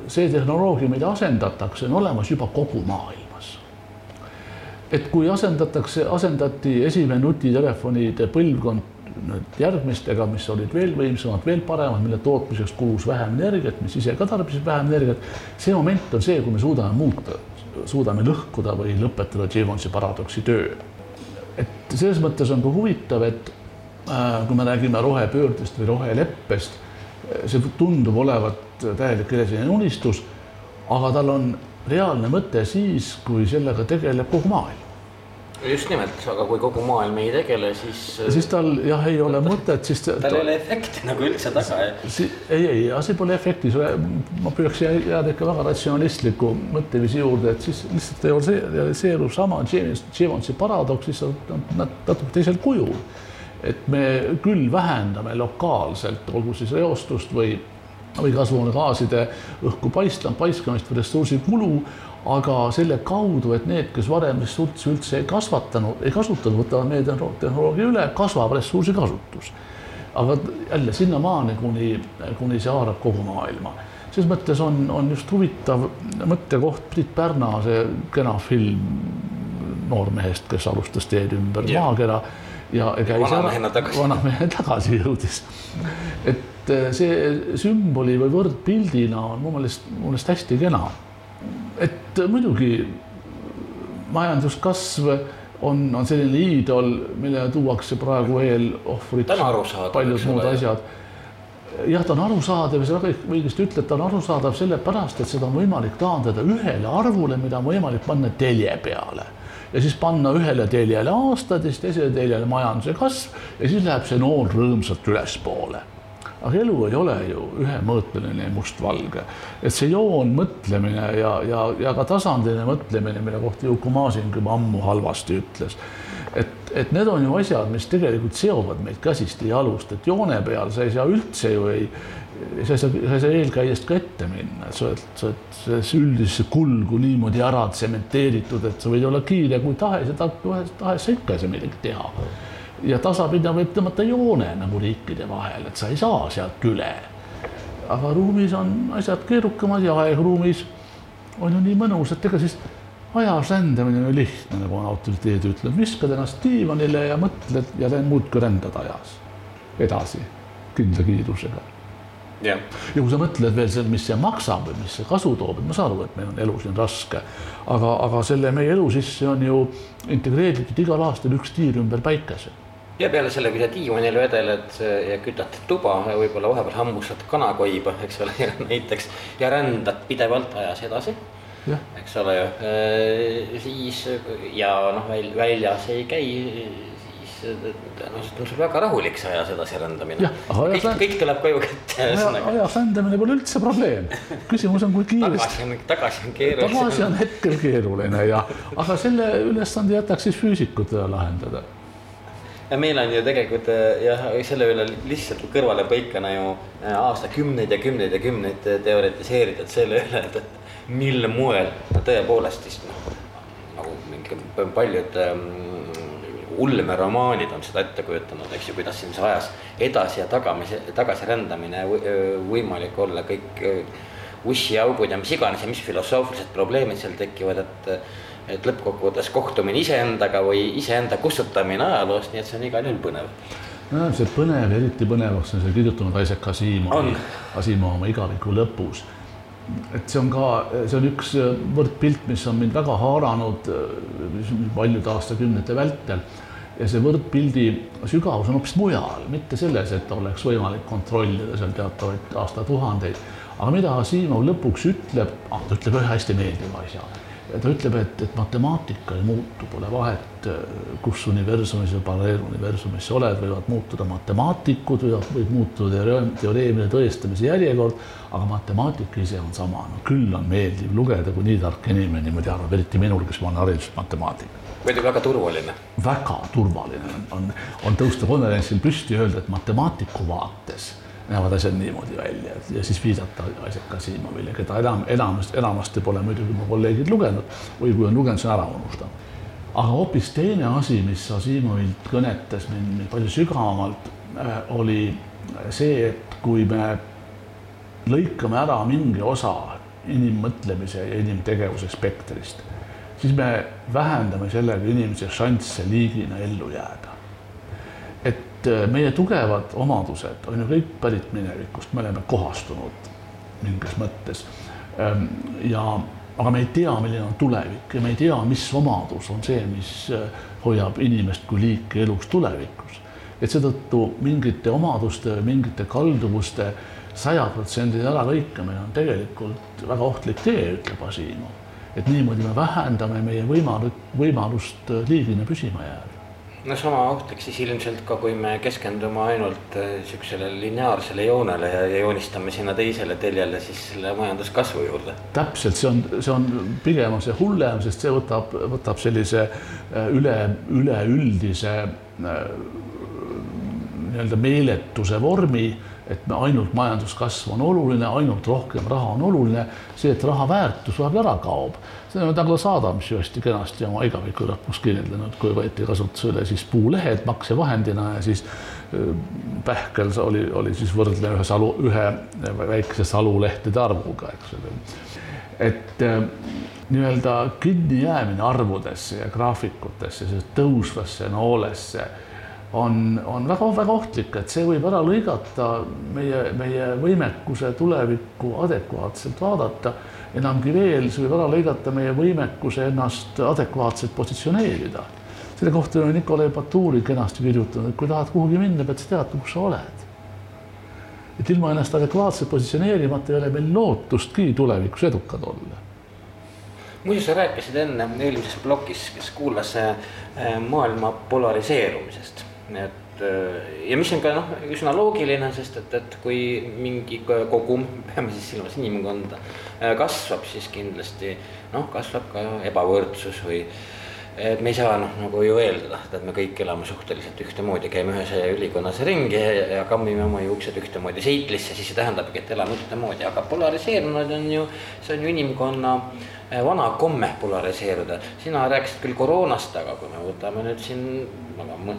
see tehnoloogia, mida asendatakse, on olemas juba kogu maailmas et kui asendatakse, asendati esimene nutitelefonide põlvkond nüüd järgmistega, mis olid veel võimsamad, veel paremad, mille tootmiseks kulus vähem energiat, mis ise ka tarbis vähem energiat. see moment on see, kui me suudame muuta, suudame lõhkuda või lõpetada Givenchy paradoksi töö. et selles mõttes on ka huvitav, et äh, kui me räägime rohepöördest või roheleppest, see tundub olevat täielik helesinine unistus, aga tal on reaalne mõte siis, kui sellega tegeleb kogu maailm just nimelt, aga kui kogu maailm ei tegele, siis. siis tal jah, ei ole mõtet, siis. tal ei ole efekti nagu üldse taga. ei, ei, asi pole efektis, ma püüaks jääda ikka väga ratsionalistliku mõtteviisi juurde, et siis lihtsalt realiseerub sama Givenchy paradoks, lihtsalt natuke teisel kujul. et me küll vähendame lokaalselt, olgu siis reostust või, või kasvuhoonegaaside õhku paista, paiskamist või ressursikulu aga selle kaudu, et need, kes varem ressurssi üldse ei kasvatanud, ei kasutanud, võtavad meie tehnoloogia üle, kasvab ressursi kasutus. aga jälle sinnamaani, kuni, kuni see haarab kogu maailma. selles mõttes on, on just huvitav mõttekoht Priit Pärna, see kena film noormehest, kes alustas teed ümber yeah. maakera ja käis vanamehena tagasi, vanamehe tagasi jõudis. et see sümboli või võrdpildina on mu meelest, mu meelest hästi kena et muidugi majanduskasv on, on selline iidol, millele tuuakse praegu eelohvriks paljud muud asjad. jah, ta on arusaadav ja sa väga õigesti ütled, ta on arusaadav sellepärast, et seda on võimalik taandada ühele arvule, mida on võimalik panna telje peale. Ja siis panna ühele teljele aastad ja siis teisele teljele majanduse kasv ja siis läheb see nool rõõmsalt ülespoole aga elu ei ole ju ühemõõtmeline mustvalge, et see joon, mõtlemine ja, ja, ja ka tasandiline mõtlemine, mille kohta Juku Masing juba ammu halvasti ütles, et, et need on ju asjad, mis tegelikult seovad meid käsist ja jalust, et joone peal sa ei saa üldse ju ei, sa ei saa, sa ei saa eelkäijast ka ette minna, et sa oled, sa oled sellesse üldisesse kulgu niimoodi ära tsementeeritud, et sa võid olla kiire kui tahes ja tahes, tahes sa ikka ei saa midagi teha. Ja tasapisi võib tõmmata joone nagu riikide vahel, et sa ei saa sealt üle. aga ruumis on asjad keerukamad ja aegruumis on ju nii mõnus, et ega siis ajas rändamine on ju lihtne, nagu on autoriteed ütleb, viskad ennast diivanile ja mõtled ja muudkui rändad ajas. Edasi kindla kiirusega ja kui sa mõtled veel seal, mis see maksab või mis see kasu toob, et ma saan aru, et meil on elu siin raske, aga, aga selle meie elu sisse on ju integreeritud igal aastal üks tiir ümber päikese ja peale selle, kui sa diivanil vedeled ja kütad tuba, võib-olla vahepeal hammustad kanakoiba, eks ole, *laughs* näiteks ja rändad pidevalt ajas edasi. eks ole ju, siis ja noh, väljas ei käi noh, see on sul väga rahulik see ajas edasirändamine. kõik, kõik tuleb koju kätte. ajas rändamine pole üldse probleem. küsimus on, kui kiiresti. tagasi on, tagasi on keeruline. tagasi on hetkel keeruline ja, aga selle ülesande jätaks siis füüsikutele lahendada ja meil on ju tegelikult jah, selle üle lihtsalt kõrvalepõikena ju äh, aastakümneid ja kümneid ja kümneid teoritiseeritud selle üle, et, et mil moel tõepoolest siis noh, nagu mingi paljud ähm, ulmeromaanid on seda ette kujutanud, eks ju, kuidas siin see ajas edasi ja tagamise, tagasirändamine võimalik olla, kõik ussiaugud ja mis iganes ja mis filosoofilised probleemid seal tekivad, et. Et lõppkokkuvõttes kohtumine iseendaga või iseenda kustutamine ajaloost, nii et see on igal juhul põnev. no see põnev, eriti põnevaks on see kirjutanud Isaac Asimov, Asimov oma igaviku lõpus et see on ka, see on üks võrdpilt, mis on mind väga haaranud paljude aastakümnete vältel ja see võrdpildi sügavus on hoopis mujal, mitte selles, et oleks võimalik kontrollida seal teatavaid aastatuhandeid. aga mida Asimov lõpuks ütleb, ah, ta ütleb ühe hästi meeldiva asja. Ta ütleb, et, et matemaatika ei muutu, pole vahet, kus universumis või paralleeluniversumis sa oled, võivad muutuda matemaatikud, võivad, võib muutuda teoreemide tõestamise järjekord, aga matemaatika ise on sama, no küll on meeldiv lugeda, kui nii tark inimene niimoodi arvab, eriti minul, kes ma olen hariduselt matemaatik muidugi väga turvaline. väga turvaline on, on, on tõusta konverentsil püsti ja öelda, et matemaatiku vaates näevad asjad niimoodi välja ja siis viidata asjad Kasimovile, keda enam, enamasti, enamasti pole muidugi mu kolleegid lugenud või kui on lugenud, siis on ära unustanud. aga hoopis teine asi, mis Asimovilt kõnetas mind palju sügavamalt, äh, oli see, et kui me lõikame ära mingi osa inimmõtlemise ja inimtegevuse spektrist siis me vähendame sellega inimese šansse liigina ellu jääda. Et äh, meie tugevad omadused on ju kõik pärit minevikust, me oleme kohastunud mingis mõttes. Ähm, ja, aga me ei tea, milline on tulevik ja me ei tea, mis omadus on see, mis äh, hoiab inimest kui liiki elus tulevikus. et seetõttu mingite omaduste, mingite kalduvuste sajaprotsendiline äralõikamine on tegelikult väga ohtlik tee, ütleb Asimov et niimoodi me vähendame meie võimalu-, võimalust äh, liigina püsima jääda. No sama ohtlik siis ilmselt ka, kui me keskendume ainult niisugusele lineaarsele joonele ja, ja joonistame sinna teisele teljele siis selle majanduskasvu juurde. täpselt, see on, see on pigem on see hullem, sest see võtab, võtab sellise äh, üle, üleüldise nii-öelda meeletuse vormi et me ainult majanduskasv on oluline, ainult rohkem raha on oluline, see, et raha väärtus vahepeal ära kaob. Seda on Douglas Adams ju hästi kenasti oma igaviku lõpus kirjeldanud, kui võeti kasutusele siis puulehed maksevahendina ja siis pähkel oli, oli siis võrdlev ühe salu, ühe väikese salulehtede arvuga, eks ole. et nii-öelda kinnijäämine arvudesse ja graafikutesse, tõusvasse noolesse on, on väga-väga ohtlik, et see võib ära lõigata meie, meie võimekuse tulevikku adekvaatselt vaadata. Enamgi veel, see võib ära lõigata meie võimekuse ennast adekvaatselt positsioneerida. selle kohta on Nikolai Baturi kenasti kirjutanud, et kui tahad kuhugi minna, pead sa teadma, kus sa oled. et ilma ennast adekvaatselt positsioneerimata ei ole meil lootustki tulevikus edukad olla muidu sa rääkisid enne eelmises plokis, kes kuulas äh, maailma polariseerumisest et äh, ja mis on ka noh, üsna loogiline, sest et, et kui mingi kogum, peame siis silmas inimkonda, äh, kasvab, siis kindlasti noh, kasvab ka ebavõrdsus või et me ei saa noh, nagu ju eeldada, et me kõik elame suhteliselt ühtemoodi, käime ühes ülikonnas ringi ja kammime oma juuksed ühtemoodi seitlisse, siis see tähendabki, et elame ühtemoodi, aga polariseerunud on ju, see on ju inimkonna eh, vana komme polariseeruda. sina rääkisid küll koroonast, aga kui me võtame nüüd siin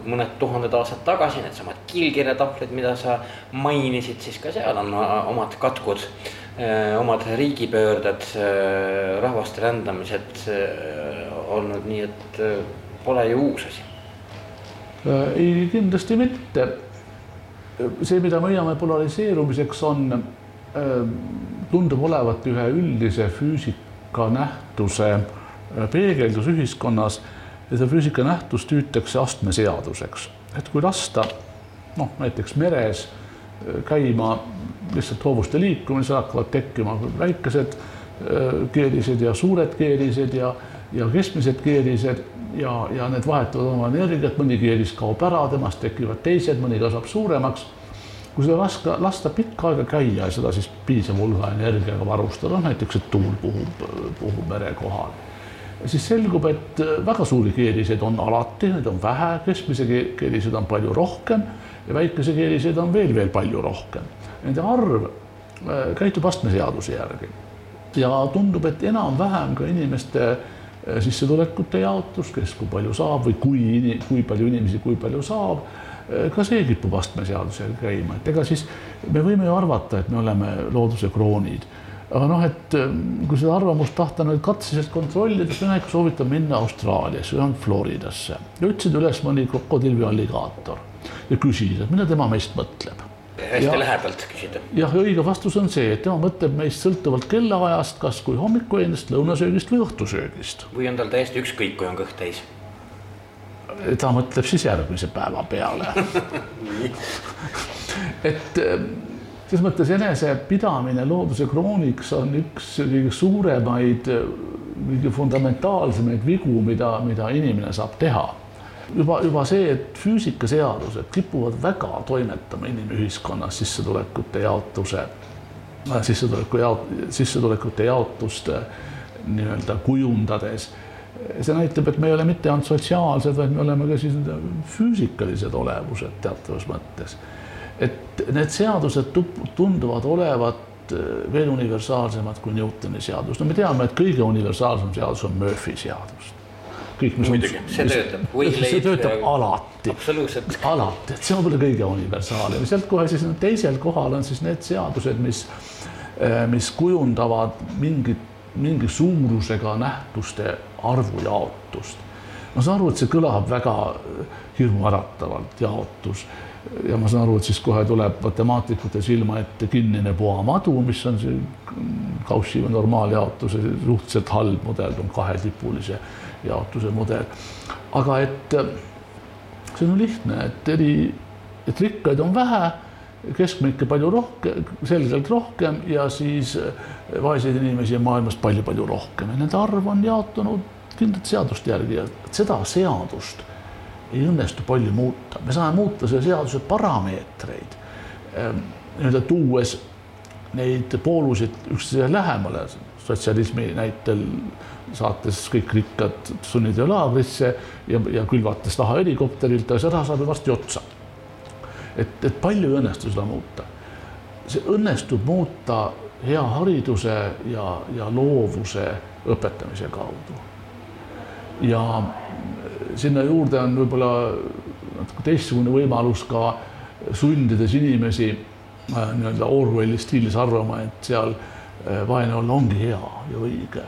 mõned tuhanded aastad tagasi needsamad kiilkirjatahvlid, mida sa mainisid, siis ka seal on omad katkud eh, omad riigipöörded, eh, rahvaste rändamised olnud, nii et äh, pole ju uus asi. Äh, ei, kindlasti mitte. see, mida me hoiame polariseerumiseks, on, äh, tundub olevat ühe üldise füüsika nähtuse peegeldus ühiskonnas ja seda füüsika nähtust hüütakse astmeseaduseks, et kui lasta noh, näiteks meres käima lihtsalt hoovuste liikumisel hakkavad tekkima väikesed keerised ja suured keerised ja ja keskmised keerised ja, ja need vahetavad oma energiat, mõni keeris kaob ära, temast tekivad teised, mõni kasvab suuremaks. kui seda lasta, lasta pikka aega käia ja seda siis piisava hulga energiaga varustada, näiteks et tuul puhub, puhub mere kohal, siis selgub, et väga suuri keeriseid on alati, neid on vähe, keskmise keeriseid on palju rohkem ja väikese keeriseid on veel, veel palju rohkem. Nende arv äh, käitub astmeseaduse järgi ja tundub, et enam-vähem ka inimeste Äh, sissetulekute jaotus, kes kui palju saab või kui, kui palju inimesi, kui palju saab. Äh, ka see kipub astmeseadusel käima, et ega siis me võime ju arvata, et me oleme looduse kroonid. Aga noh, et äh, kui seda arvamust tahta nüüd katseliselt kontrollida, siis mina ikka soovitan minna Austraaliasse või Floridasse. Ja otsida üles mõni krokodill või alligaator ja küsida, mida tema meist mõtleb hästi lähedalt küsida. jah, õige vastus on see, et tema mõtleb meist sõltuvalt kellaajast, kas kui hommikuennast, lõunasöögist või õhtusöögist. või on tal täiesti ükskõik, kui on kõht täis? ta mõtleb siis järgmise päeva peale *laughs* et eh, selles mõttes enesepidamine looduse krooniks on üks kõige suuremaid, kõige fundamentaalsemaid vigu, mida, mida inimene saab teha juba, juba see, et füüsikaseadused kipuvad väga toimetama inimühiskonnas sissetulekute jaotuse, äh, sissetuleku jaot-, sissetulekute jaotust nii-öelda kujundades. see näitab, et me ei ole mitte ainult sotsiaalsed, vaid me oleme ka siis füüsikalised olevused teatavas mõttes. et need seadused tunduvad olevat äh, veel universaalsemad kui Newtoni seadus. no me teame, et kõige universaalsem seadus on Murphy seadus kõik, mis muidugi, see töötab. *laughs* see töötab alati. absoluutselt. alati, et see on võib-olla kõige universaalsem, sealt kohe siis teisel kohal on siis need seadused, mis, eh, mis kujundavad mingit, mingi suurusega nähtuste arvu jaotust. ma saan aru, et see kõlab väga hirmuäratavalt, jaotus ja ma saan aru, et siis kohe tuleb matemaatikute silma ette kinnine puamadu, mis on see Gaussi normaaljaotuse suhteliselt halb mudel, on kahetipulise jaotuse mudel. aga et see on lihtne, et eri, et rikkaid on vähe, keskmikke palju rohkem, selgelt rohkem ja siis vaeseid inimesi on maailmas palju-palju rohkem ja nende arv on jaotunud kindlate seaduste järgi ja seda seadust ei õnnestu palju muuta, me saame muuta selle seaduse parameetreid ehm, nii-öelda tuues neid poolusid üksteisele lähemale, sotsialismi näitel saates kõik rikkad sunnitöölaagrisse ja, ja külvates raha helikopterilt, aga see raha saab ju varsti otsa. et, et palju ei õnnestu seda muuta. see õnnestub muuta hea hariduse ja, ja loovuse õpetamise kaudu. ja sinna juurde on võib-olla natuke teistsugune võimalus ka sundides inimesi äh, nii-öelda Orwelli stiilis arvama, et seal äh, vaene olla ongi hea ja õige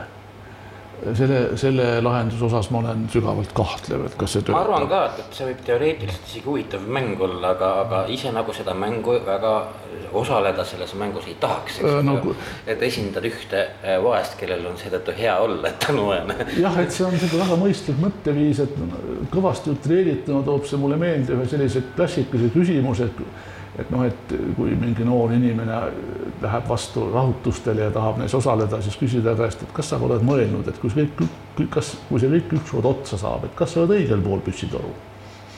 selle, selle lahenduse osas ma olen sügavalt kahtlev, et kas see töötab. ma arvan ka, et, et see võib teoreetiliselt isegi huvitav mäng olla, aga, aga ise nagu seda mängu väga osaleda selles mängus ei tahaks, eks no, ole. et esindad ühte äh, vaest, kellel on seetõttu hea olla, et vaene. jah, et see on niisugune väga mõistlik mõtteviis, et kõvasti utreerituna toob see mulle meelde ühe sellise klassikalise küsimuse, et et noh, et kui mingi noor inimene läheb vastu rahutustele ja tahab neis osaleda, siis küsida käest, et kas sa oled mõelnud, et kui see kõik, kas, kui see kõik ükskord otsa saab, et kas sa oled õigel pool püssitoru?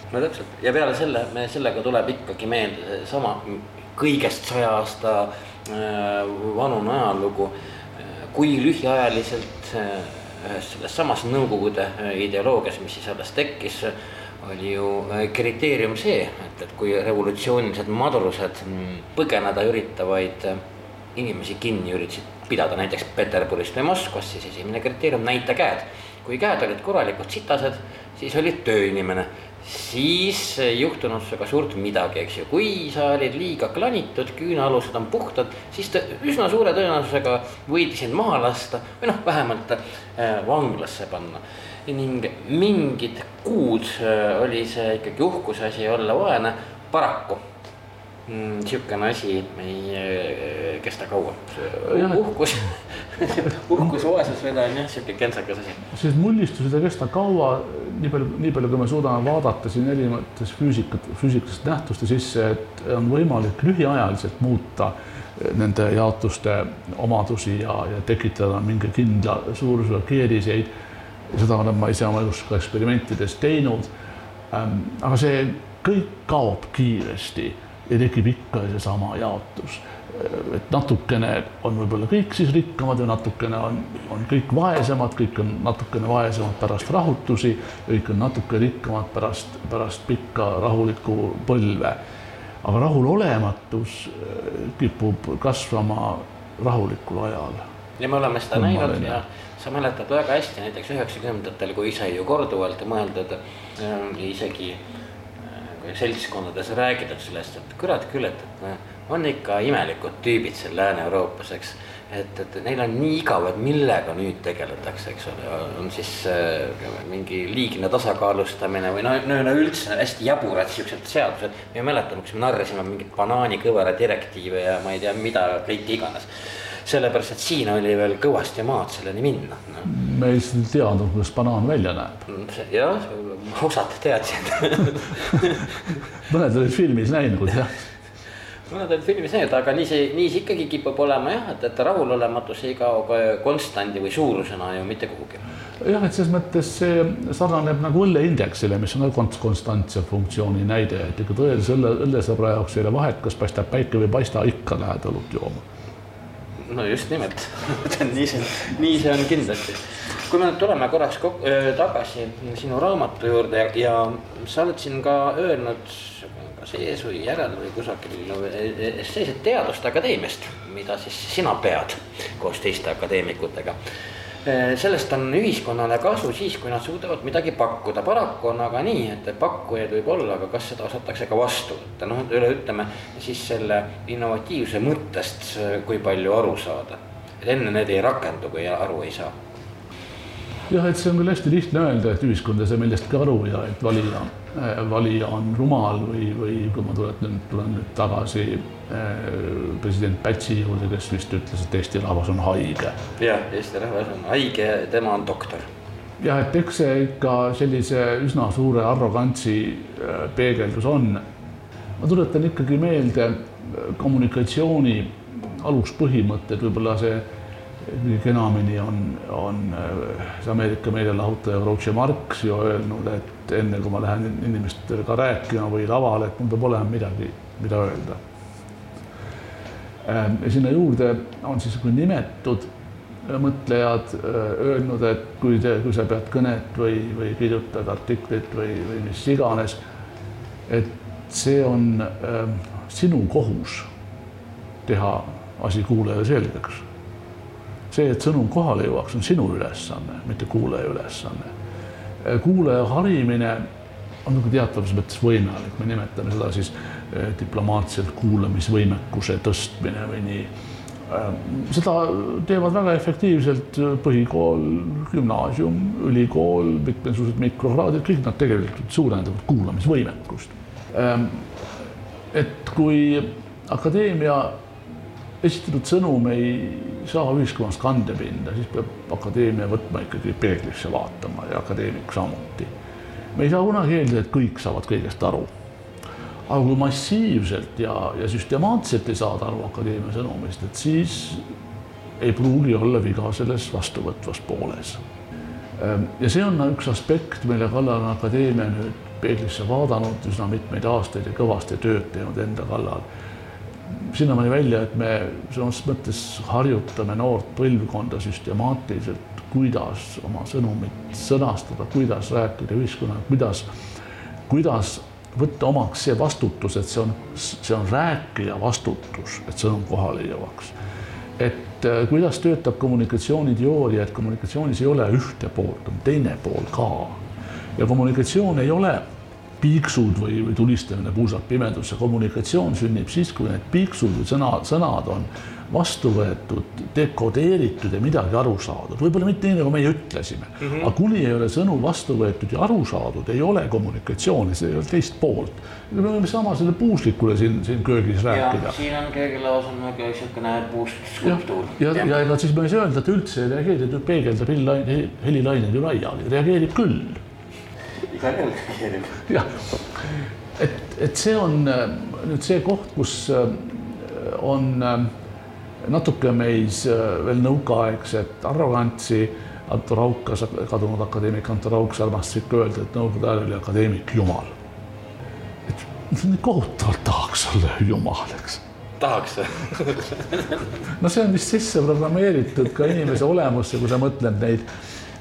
no täpselt ja peale selle me sellega tuleb ikkagi meelde sama kõigest saja aasta äh, vanune ajalugu, kui lühiajaliselt äh, ühes selles samas Nõukogude ideoloogias, mis siis alles tekkis, oli ju kriteerium see, et, et kui revolutsioonilised madrused mm, põgeneda üritavaid inimesi kinni üritasid pidada näiteks Peterburist või Moskvast, siis esimene kriteerium, näita käed. kui käed olid korralikult sitased, siis olid tööinimene siis ei juhtunud sinuga suurt midagi, eks ju, kui sa olid liiga klanitud, küünealused on puhtad, siis ta üsna suure tõenäosusega võidi sind maha lasta või noh, vähemalt äh, vanglasse panna. Ning mingid kuud äh, oli see ikkagi uhkuse asi olla vaene, paraku mm, sihukene asi ei äh, kesta kaua, uhkus *laughs* uhkus vaesusveda on jah sihuke kentsakas asi. sellised mullistused ei kesta kaua, nii palju, nii palju, kui me suudame vaadata siin erinevates füüsikat, füüsikalisest nähtuste sisse, et on võimalik lühiajaliselt muuta nende jaotuste omadusi ja, ja tekitada mingi kindla suurusega keeriseid. Seda olen ma ise oma elus ka eksperimentides teinud. Ähm, aga see kõik kaob kiiresti ja tekib ikka seesama jaotus. et natukene on võib-olla kõik siis rikkamad ja natukene on, on kõik vaesemad, kõik on natukene vaesemad pärast rahutusi, kõik on natuke rikkamad pärast, pärast pikka rahulikku põlve. aga rahulolematus äh, kipub kasvama rahulikul ajal. ja me oleme seda näinud ja sa mäletad väga hästi näiteks üheksakümnendatel, kui sai ju korduvalt mõeldud äh, isegi seltskondades räägitud sellest, et kurat küll, et, et on ikka imelikud tüübid seal Lääne-Euroopas, eks. et, et neil on nii igav, et millega nüüd tegeletakse, eks ole, on siis äh, mingi liigne tasakaalustamine või no, no üleüldse hästi jaburad siuksed seadused. me mäletame, kus me narrisime mingit banaanikõvera direktiive ja ma ei tea, mida kõike iganes sellepärast, et siin oli veel kõvasti maad selleni minna no.. me ei teadnud, kuidas banaan välja näeb. jah, osad teadsid *laughs* mõned olid filmis näinud jah *laughs* mõned olid filmis näinud, aga nii see, nii see ikkagi kipub olema jah, et, et rahulolematus ei kao ka konstandi või suurusena ju mitte kuhugi. jah, et selles mõttes see sarnaneb nagu õlleindeksile, mis on ka konstantse funktsiooni näide, et ikka tõelise õlle, õllesõbra jaoks ei ole vahet, kas paistab päike või ei paista, ikka lähed õlut jooma no just nimelt *laughs* nii see, nii see on kindlasti. kui me nüüd tuleme korraks tagasi sinu raamatu juurde ja, ja sa oled siin ka öelnud kas ees või järel või kusagil no, essees, et Teaduste Akadeemiast, mida siis sina pead koos teiste akadeemikutega sellest on ühiskonnale kasu siis, kui nad suudavad midagi pakkuda, paraku on aga nii, et pakkujaid võib olla, aga kas seda osatakse ka vastu võtta, noh, üle ütleme siis selle innovatiivse mõttest, kui palju aru saada. et enne need ei rakendu, kui aru ei saa. jah, et see on küll hästi lihtne öelda, et ühiskond ei saa millestki aru ja et valija, valija on rumal või, või kui ma tulen, tulen nüüd tagasi president Pätsi juurde, kes vist ütles, et Eesti rahvas on haige. jah, Eesti rahvas on haige, tema on doktor. jah, et eks see ikka sellise üsna suure arrogantsi äh, peegeldus on. ma tuletan ikkagi meelde äh, kommunikatsiooni aluspõhimõtted, võib-olla see kõige enamini on, on see Ameerika meedialahutaja Groucho Marx ju öelnud, et enne kui ma lähen inimestega rääkima või lavale, et mul peab olema midagi, mida öelda ja sinna juurde on siis nimetud äh, mõtlejad äh, öelnud, et kui te, kui sa pead kõnet või, või kirjutad artiklit või, või mis iganes, et see on äh, sinu kohus teha asi kuulajale selgeks. see, et sõnum kohale jõuaks, on sinu ülesanne, mitte kuulaja ülesanne. Äh, kuulaja harimine on nagu teatavas mõttes võimalik, me nimetame seda siis eh, diplomaatiliselt kuulamisvõimekuse tõstmine või nii. Eh, seda teevad väga efektiivselt põhikool, gümnaasium, ülikool, mitmesugused mikrokraadid, kõik nad tegelikult suurendavad kuulamisvõimekust. Eh, et kui akadeemia esitatud sõnum ei saa ühiskonnas kandepinda, siis peab akadeemia võtma ikkagi peeglisse vaatama ja akadeemik samuti me ei saa kunagi eeldada, et kõik saavad kõigest aru. Aga kui massiivselt ja, ja süstemaatiliselt ei saada aru akadeemia sõnumist, et siis ei pruugi olla viga selles vastuvõtvas pooles. Ehm, ja see on üks aspekt, mille kallal on akadeemia nüüd peeglisse vaadanud üsna mitmeid aastaid ja kõvasti tööd teinud enda kallal. sinnamaani välja, et me selles mõttes harjutame noort põlvkonda süstemaatiliselt, kuidas oma sõnumit sõnastada, kuidas rääkida ühiskonnaga, kuidas, kuidas võtta omaks see vastutus, et see on, see on rääkija vastutus, et sõnum kohale jõuaks. et äh, kuidas töötab kommunikatsiooniteooria, et kommunikatsioonis ei ole ühte poolt, on teine pool ka. ja kommunikatsioon ei ole piiksud või, või tulistamine puusalt pimedusse, kommunikatsioon sünnib siis, kui need piiksud või sõna, sõnad on vastu võetud, dekodeeritud ja midagi aru saadud, võib-olla mitte nii, nagu meie ütlesime mm, -hmm. aga kuni ei ole sõnu vastu võetud ja aru saadud, ei ole kommunikatsiooni, see ei ole teist poolt. me võime sama selle puuslikule siin, siin köögis rääkida. siin on köögilauas on nagu niisugune puustskulptuur. ja, ja, ja ega siis me ei saa öelda, et üldse ei reageeri, ta peegeldab helilaine, helilained ju laiali, reageerib küll igal juhul reageerib. jah, et, et see on nüüd see koht, kus äh, on äh, natuke meis veel nõukaaegset arrogantsi. Anto Raukas, kadunud akadeemik Anto Raukas armastas ikka öelda, et nõukogude ajal oli akadeemik jumal. et kohutavalt tahaks olla jumal, eks tahaks *laughs* no see on vist sisse programmeeritud ka inimese olemusse, kui sa mõtled neid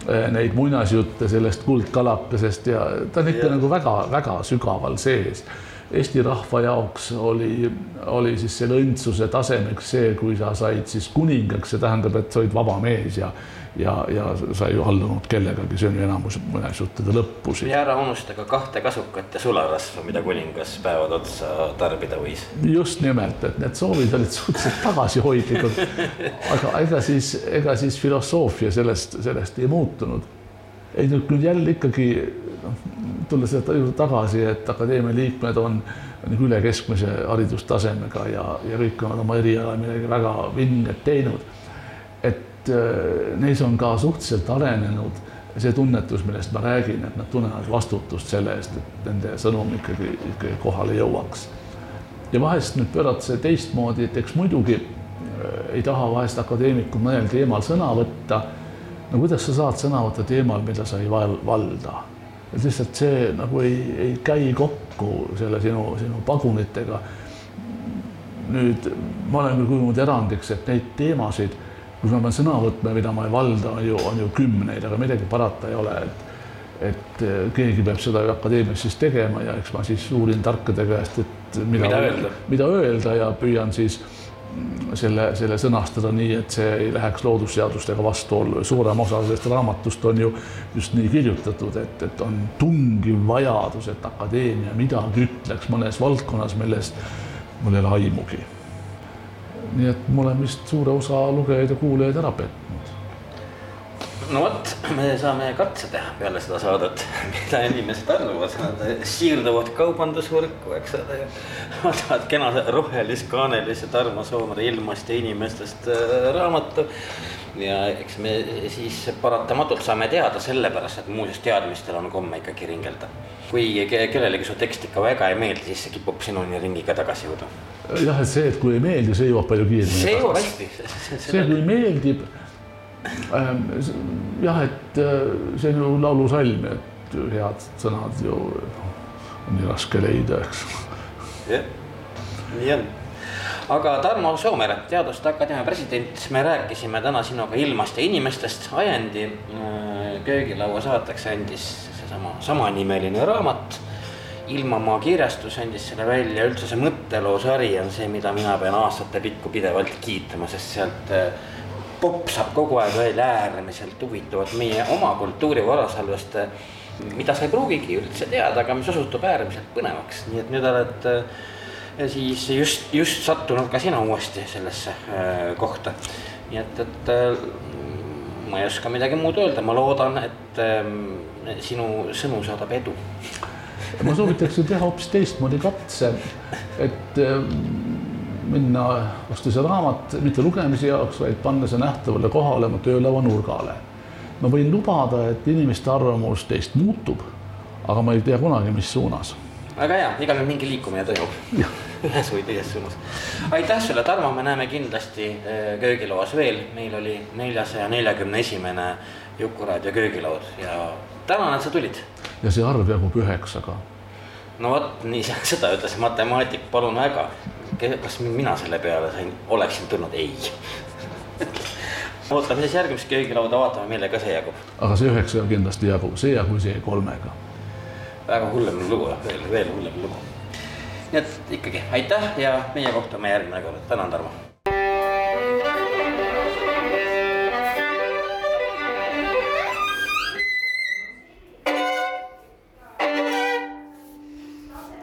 Eh, neid muinasjutte sellest kuldkalakesest ja ta on ikka ja. nagu väga-väga sügaval sees. Eesti rahva jaoks oli, oli siis selle õndsuse tasemeks see, kui sa said siis kuningaks, see tähendab, et sa olid vaba mees ja ja, ja sa ei allunud kellegagi, see on ju enamus muinasjuttude lõppusid. ja ära unusta ka kahte kasukat ja sularasva, mida kuningas päevad otsa tarbida võis. just nimelt, et need soovid olid suhteliselt tagasihoidlikud. aga ega siis, ega siis filosoofia sellest, sellest ei muutunud. ei nüüd jälle ikkagi noh, tulla selle juurde tagasi, et akadeemia liikmed on nagu üle keskmise haridustasemega ja, ja kõik on oma eriala midagi väga vinget teinud. et Äh, neis on ka suhteliselt arenenud see tunnetus, millest ma räägin, et nad tunnevad vastutust selle eest, et nende sõnum ikkagi, ikkagi kohale jõuaks. ja vahest nüüd pöörata see teistmoodi, et eks muidugi äh, ei taha vahest akadeemikud mõnel teemal sõna võtta. no kuidas sa saad sõna võtta teemal, mida sa ei val valda? Et lihtsalt see nagu ei, ei käi kokku selle sinu, sinu pagunitega. nüüd ma olen küll kujunenud erandiks, et neid teemasid kus ma pean sõna võtma, mida ma ei valda, on ju, on ju kümneid, aga midagi parata ei ole, et et eh, keegi peab seda ju akadeemias siis tegema ja eks ma siis uurin tarkade käest, et mida, mida öelda, mida öelda ja püüan siis selle, selle sõnastada nii, et see ei läheks loodusseadustega vastuollu. suurem osa sellest raamatust on ju just nii kirjutatud, et, et on tungiv vajadus, et akadeemia midagi ütleks mõnes valdkonnas, millest mul ei ole aimugi nii et ma olen vist suure osa lugejaid ja kuulajaid ära petnud. No vot, me saame katse teha peale seda saadet, mida inimesed arvavad, nad siirduvad kaubandusvõrku, eks ole. võtavad kena rohelis-kaanelise Tarmo Soomere ilmast ja inimestest äh, raamatu ja eks me siis paratamatult saame teada sellepärast, et muuseas teadmistel on komme ikkagi ringelda. kui kellelegi su tekst ikka väga ei meeldi, siis see kipub sinuni ringiga tagasi jõuda. jah, et see, et kui ei meeldi, see jõuab palju kiiremini. see jõuab hästi. see, kui meeldib. Jah, et äh, see on ju laulusalm, et head sõnad ju on nii raske leida, eks. jah, nii on aga Tarmo Soomere, Teaduste Akadeemia president, me rääkisime täna sinuga ilmast ja inimestest, ajendi äh, köögilaua saateks andis seesama samanimeline raamat. ilmamaa kirjastus andis selle välja, üldse see mõtteloosari on see, mida mina pean aastate pikku pidevalt kiitma, sest sealt äh, popsab kogu aeg veel äärmiselt huvitavat meie oma kultuuri varasalvest mida sa ei pruugigi üldse teada, aga mis osutub äärmiselt põnevaks, nii et nüüd oled äh, siis just, just sattunud ka sina uuesti sellesse äh, kohta. nii et, et äh, ma ei oska midagi muud öelda, ma loodan, et sinu sõnu saadab edu. ma soovitaksin teha hoopis teistmoodi katse, et minna, osta see raamat mitte lugemise jaoks, vaid panna see nähtavale kohale oma töölaua nurgale. ma võin lubada, et inimeste arvamus teist muutub, aga ma ei tea kunagi, mis suunas väga hea, igal juhul mingi liikumine toimub ühes või teises suunas. aitäh sulle, Tarmo, me näeme kindlasti äh, köögilauas veel, meil oli neljasaja neljakümne esimene Jukuraadio köögilaud ja tänan, et sa tulid. ja see arv jagub üheksaga. no vot, nii *laughs* seda ütles matemaatik, palun väga kas mina selle peale sain, oleksin tulnud ei ootame siis järgmist köögilauda, vaatame, millega see jagub. aga see üheksaga kindlasti jagub, see ja kui see kolmega. väga hullem lugu, veel, veel hullem lugu. nii et ikkagi aitäh ja meie kohtume järgmine kord, tänan, Tarmo.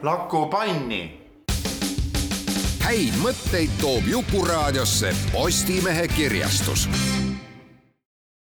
Laku panni. Häid mõtteid toob Jukuraadiosse Postimehe kirjastus